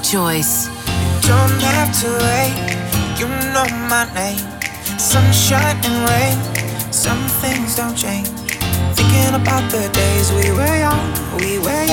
Choice. You don't have to wait. You know my name. Sunshine and rain. Some things don't change. Thinking about the days we were young. We were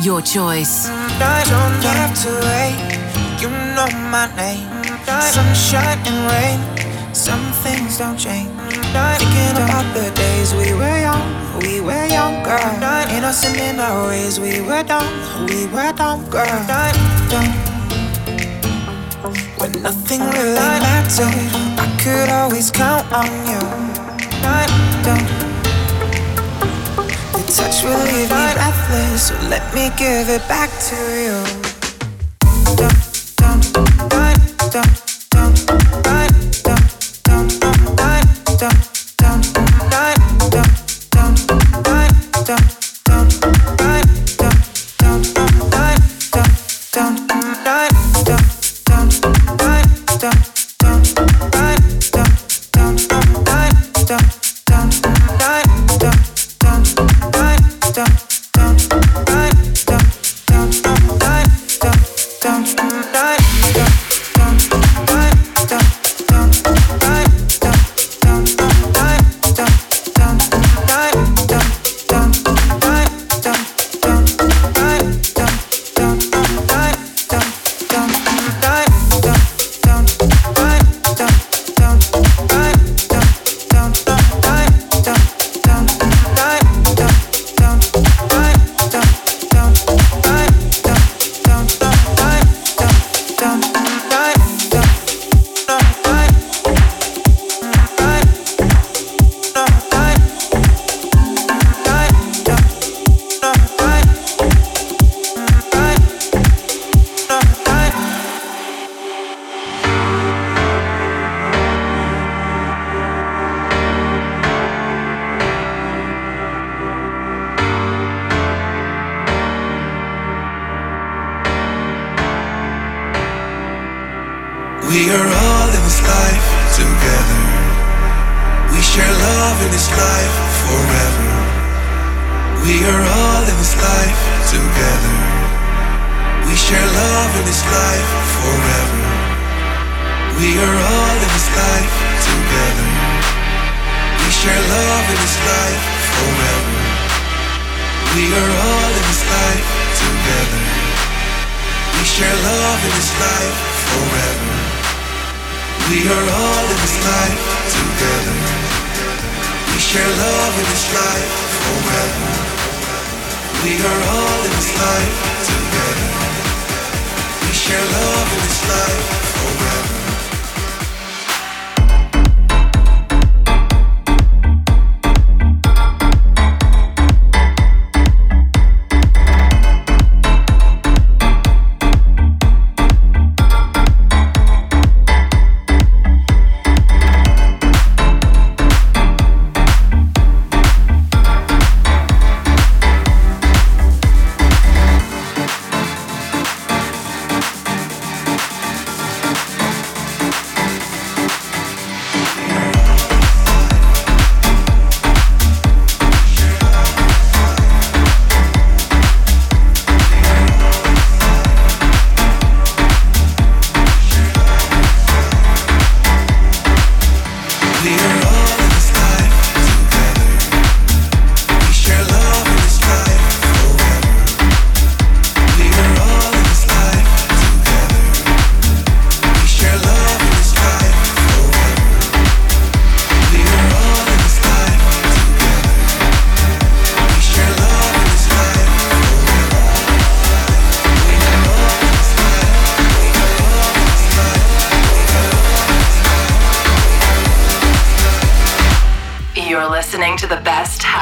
younger. choice. I don't have to wait. You know my name. Sunshine and rain. Some things don't change. Thinking about the days we were young, we were younger. Innocent in our ways, we were dumb, we were dumb, girl. When nothing really mattered, I could always count on you. Touch will leave me breathless, so let me give it back to you. We are all in this life together. We share love in this life forever. We are all in this life together. We share love in this life forever. We are all in this life together. We share love in this life forever. We are all in this life together. We share love in this life forever. We are all in this life together. We share love in this life forever. We are all in this life together. We share love in this life forever.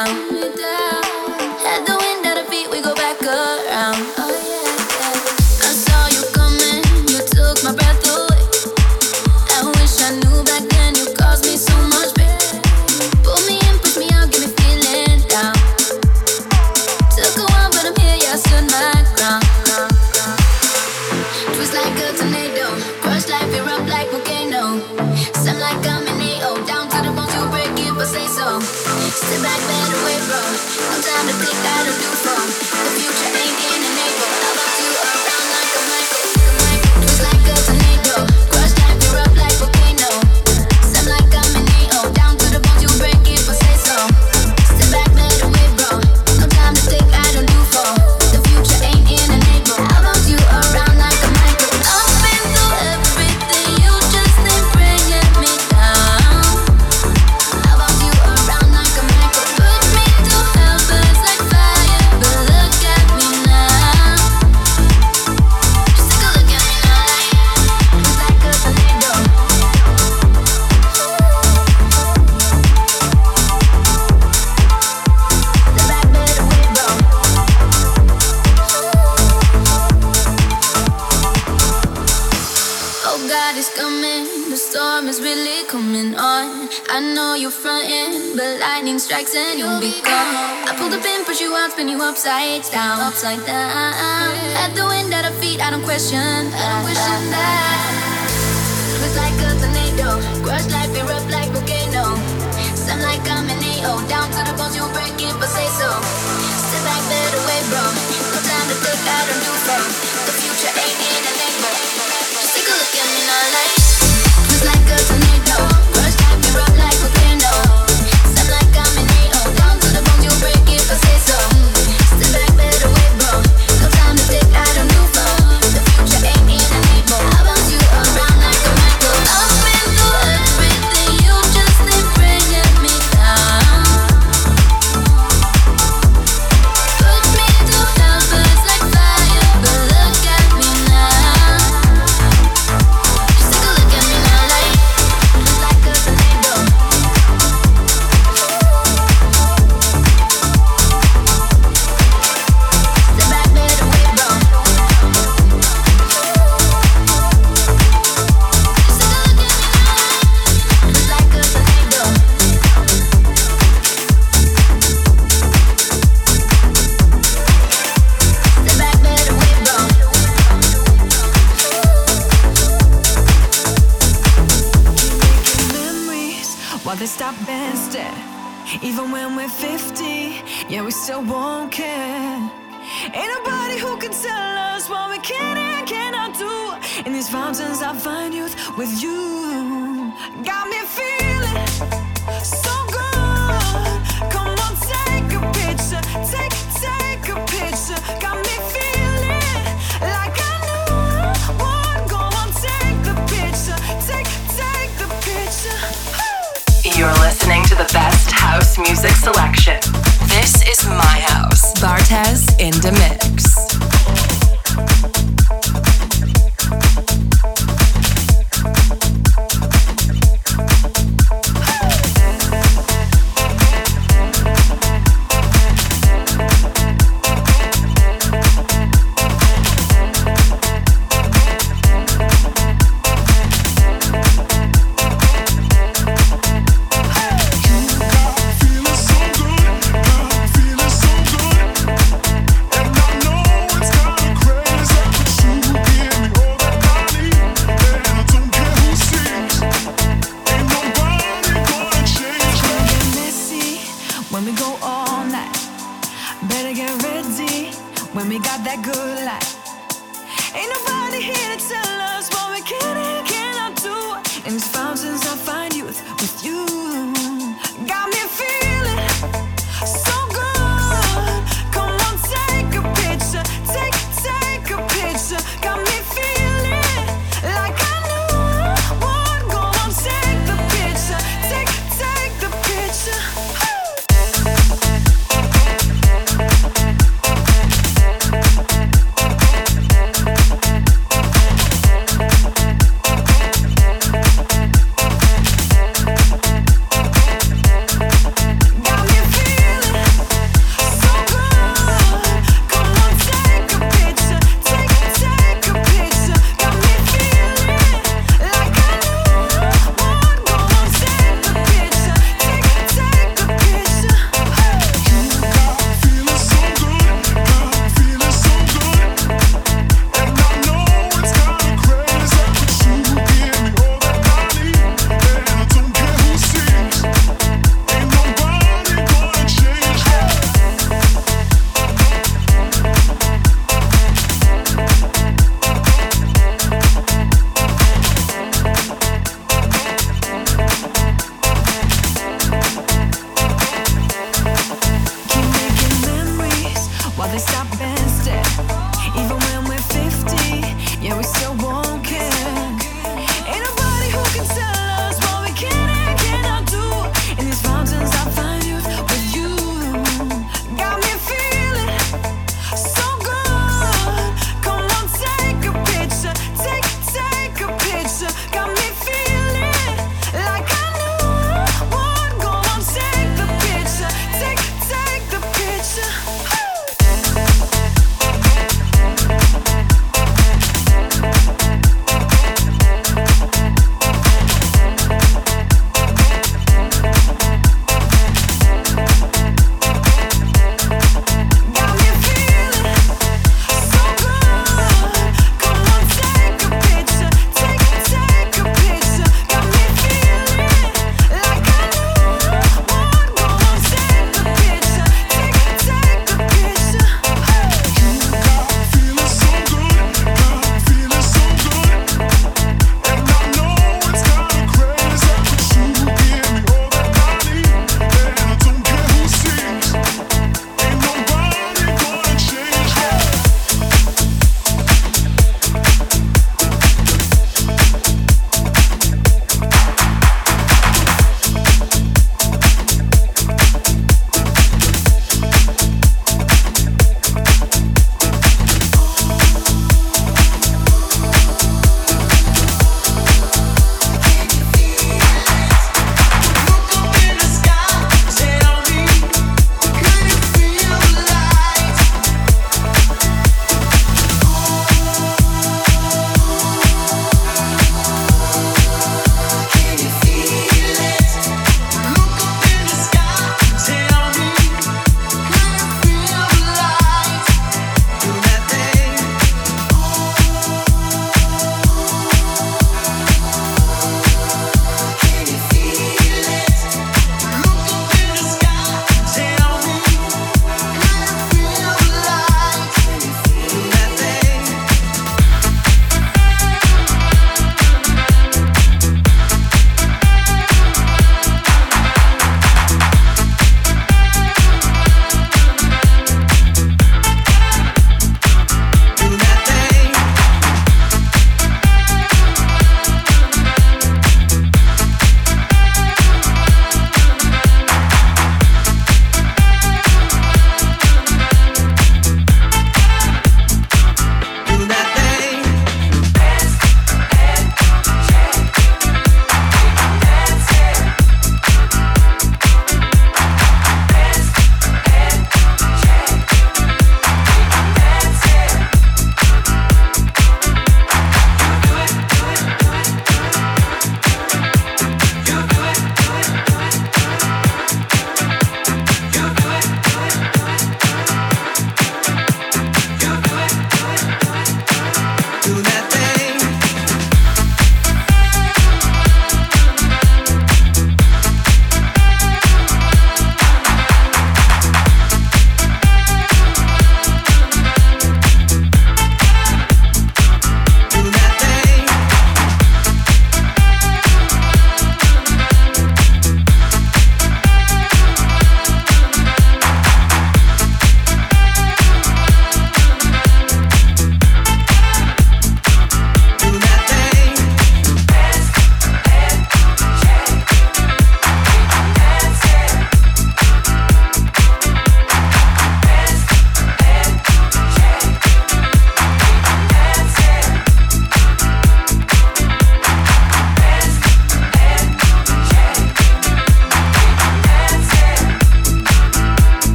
Sit back, bend upside down, upside down. At the wind at our feet, I don't question, I don't question that. Twist like a tornado, crush life erupt like volcano. Sound like I'm an AO, down to the bones you break it, but say so. Step back, better away, bro. No time to look I don't do so. The future ain't it.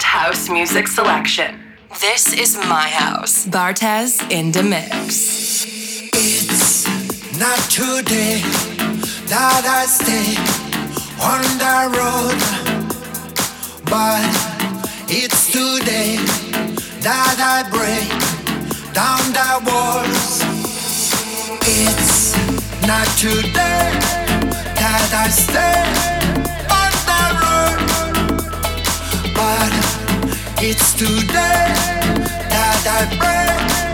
best house music selection. This is my house. Bartez in the mix. It's not today that I stay on the road, but it's today that I break down the walls. It's not today that I stay. It's today that I break.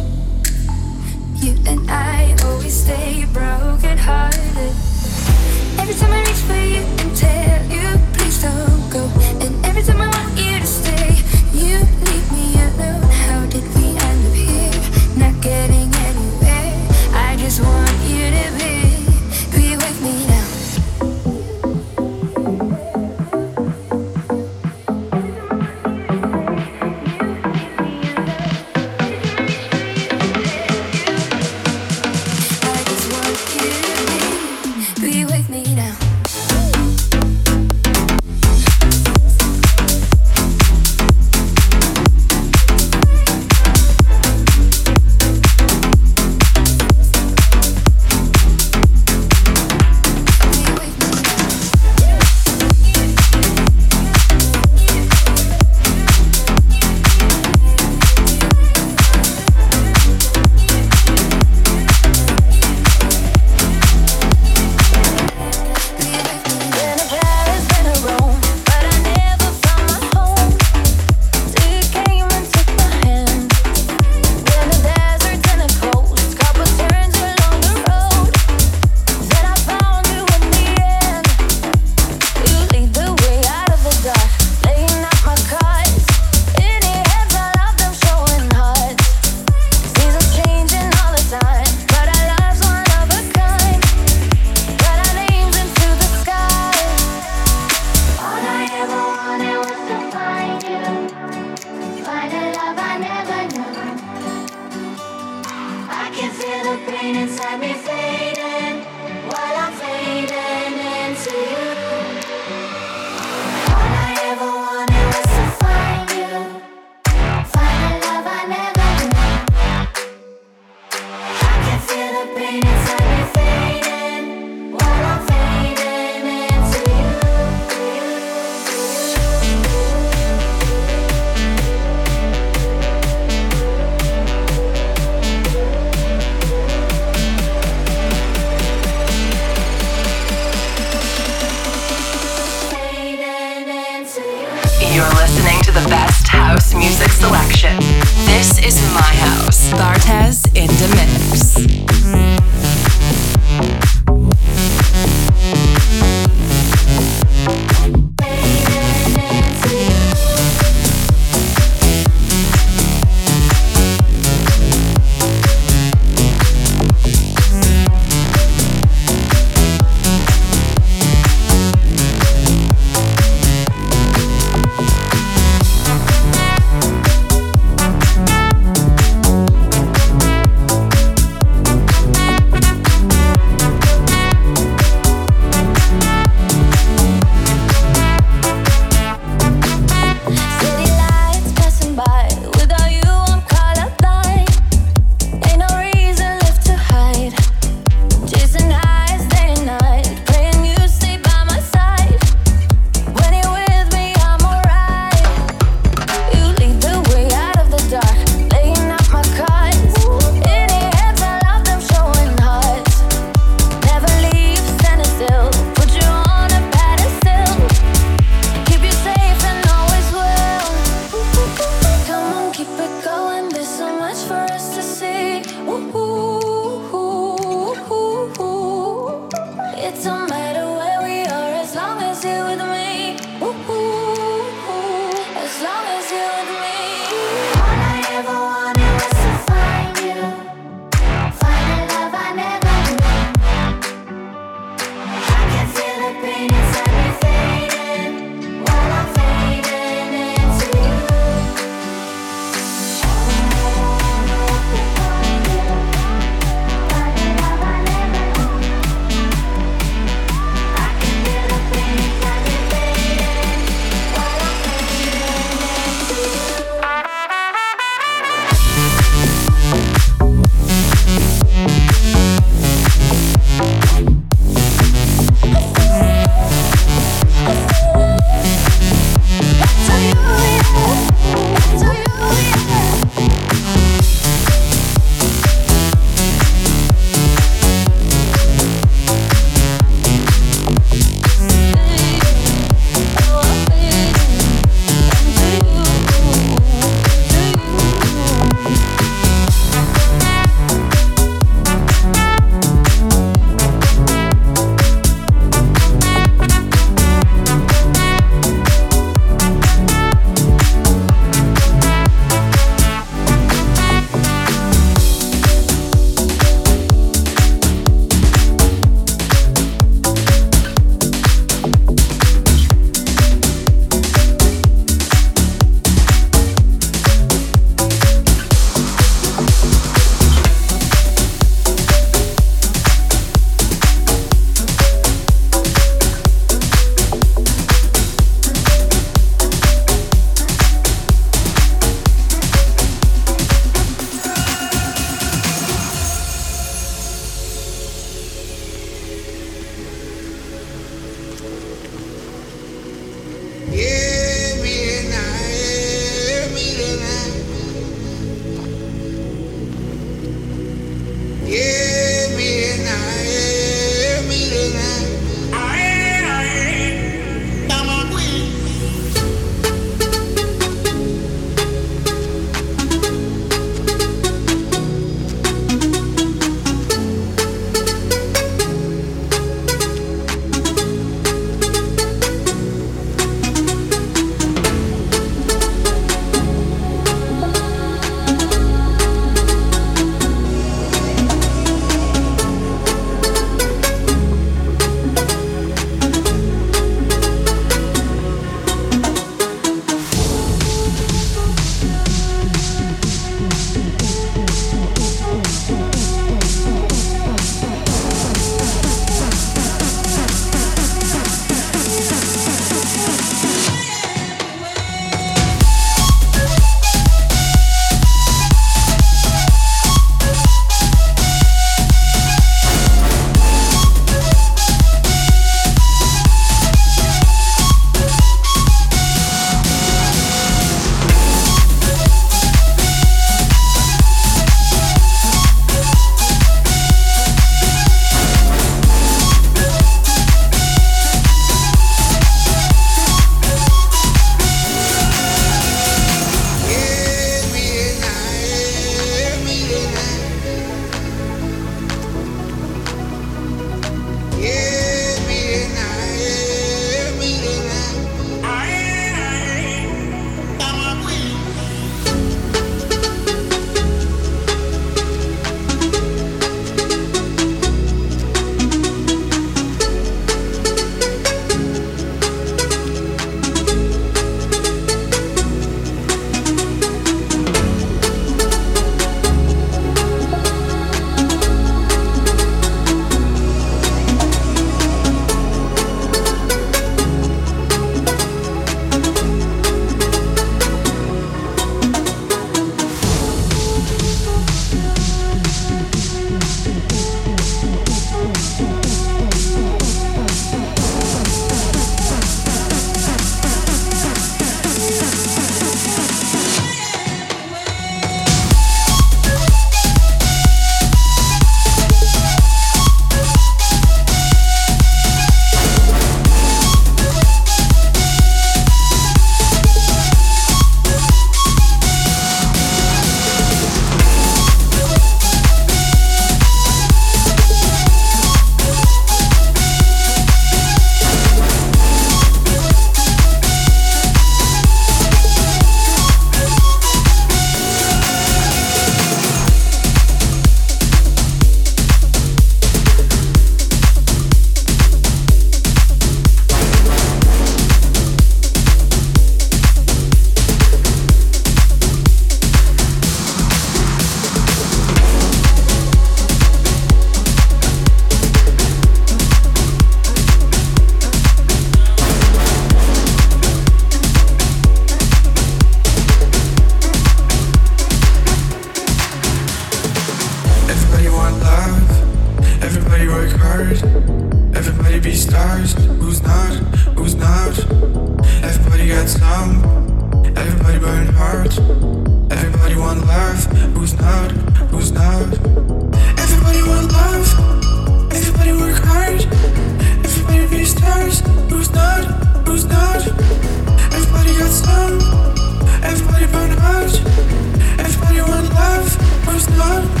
blood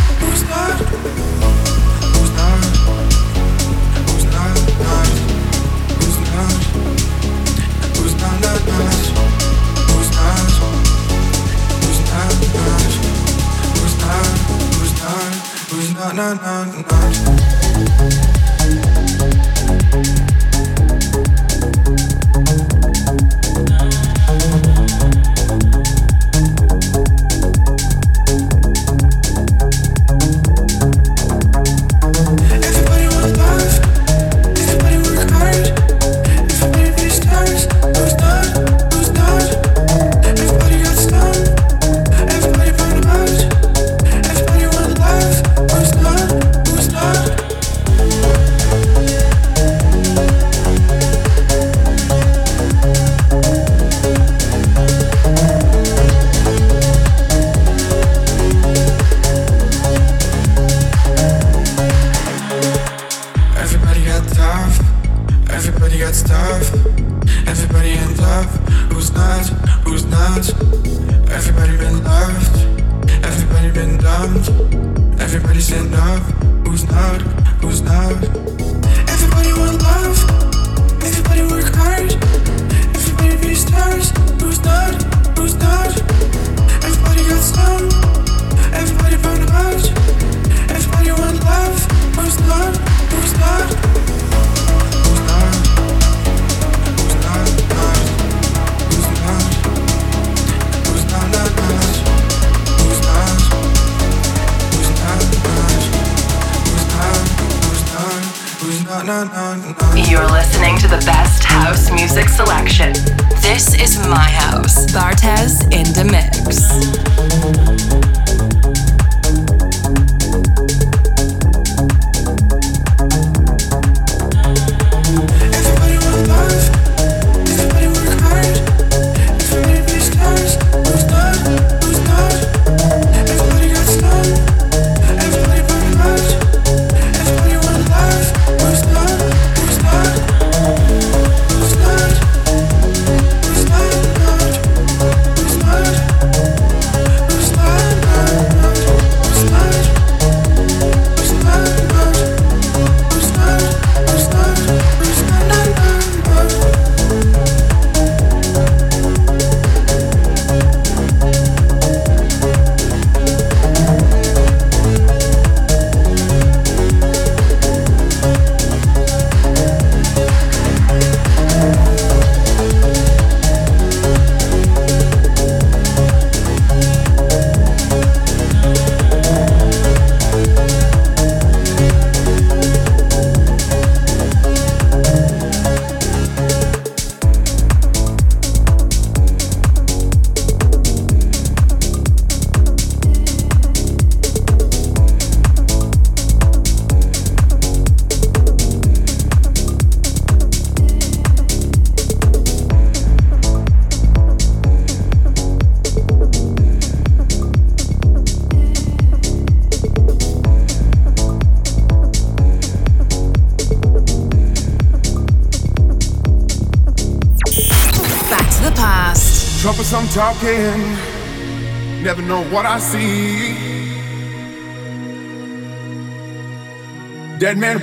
in the mix.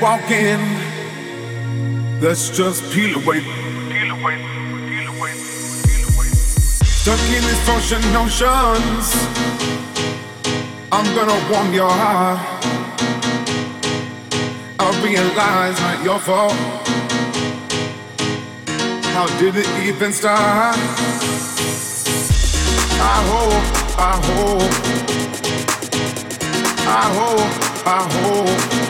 walk in. Let's just peel away. Peel away. Peel away. Peel away. Stuck in these ocean notions. I'm gonna warm your heart. I realize not your fault. How did it even start? I hope, I hope, I hope, I hope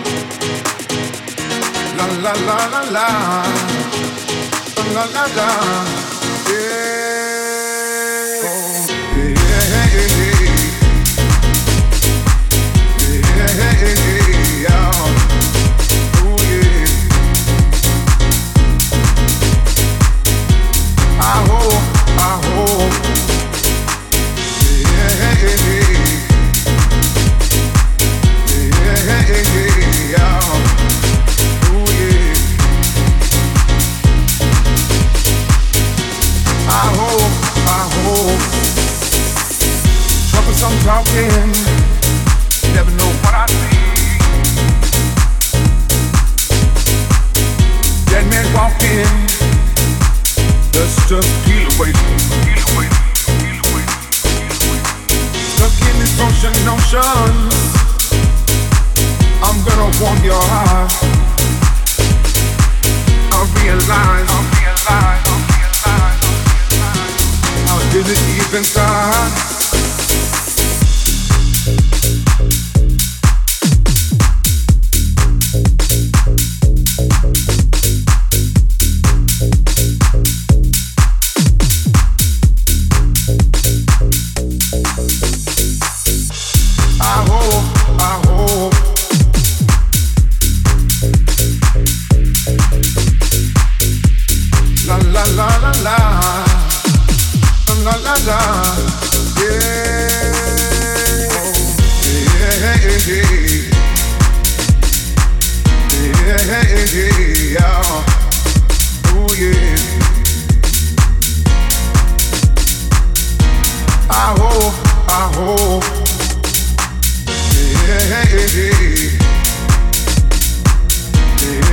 la la la la la la la la. Yeah.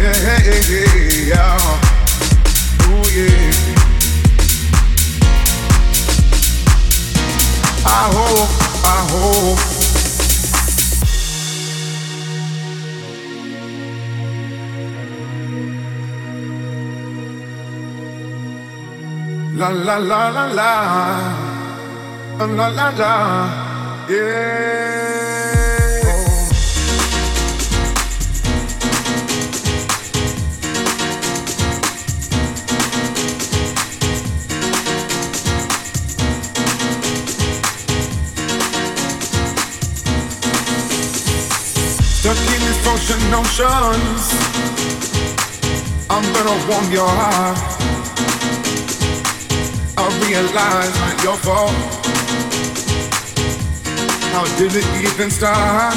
yeah, yeah, yeah. La la la. La la la la. Yeah. These notions I'm gonna warm your heart I realize not your fault. How did it even start?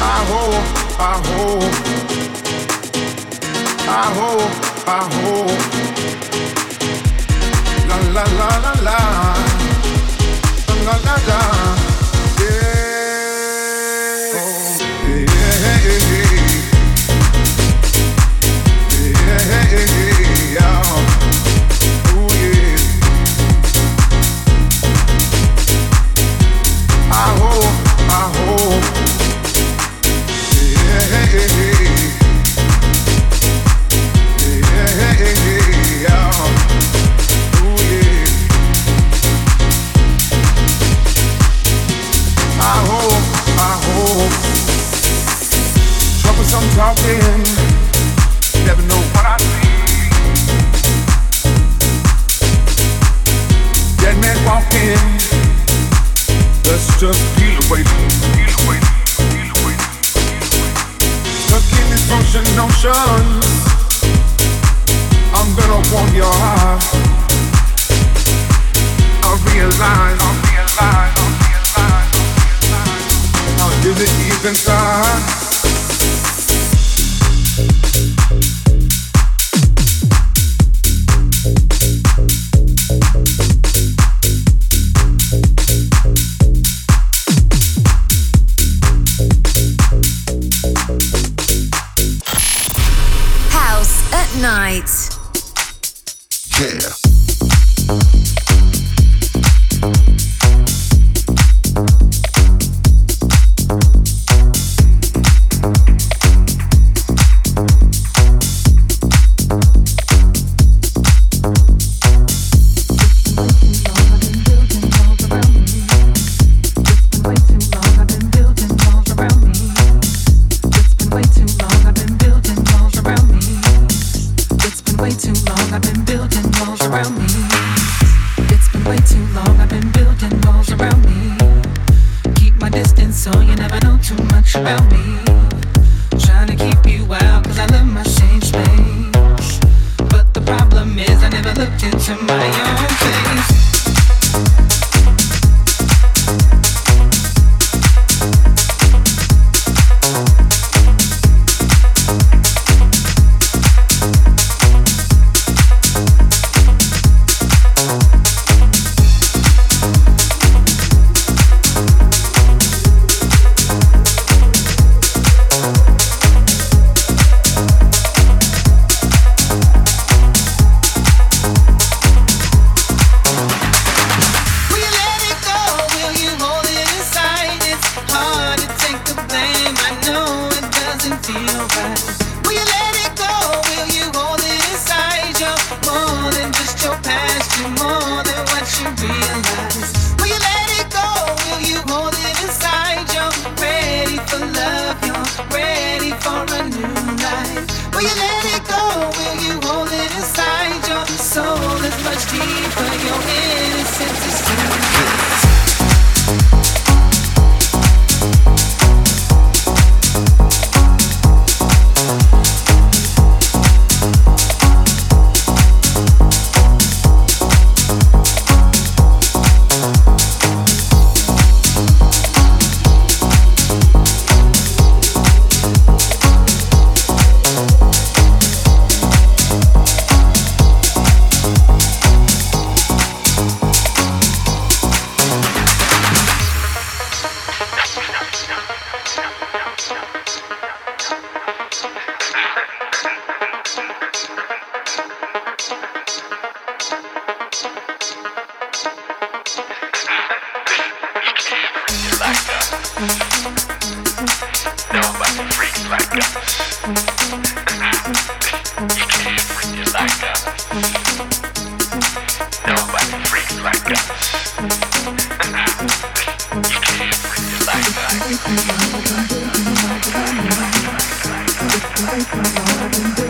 I hope, I hope, I hope, I hope. La la la la la, la la la, yeah, yeah, way too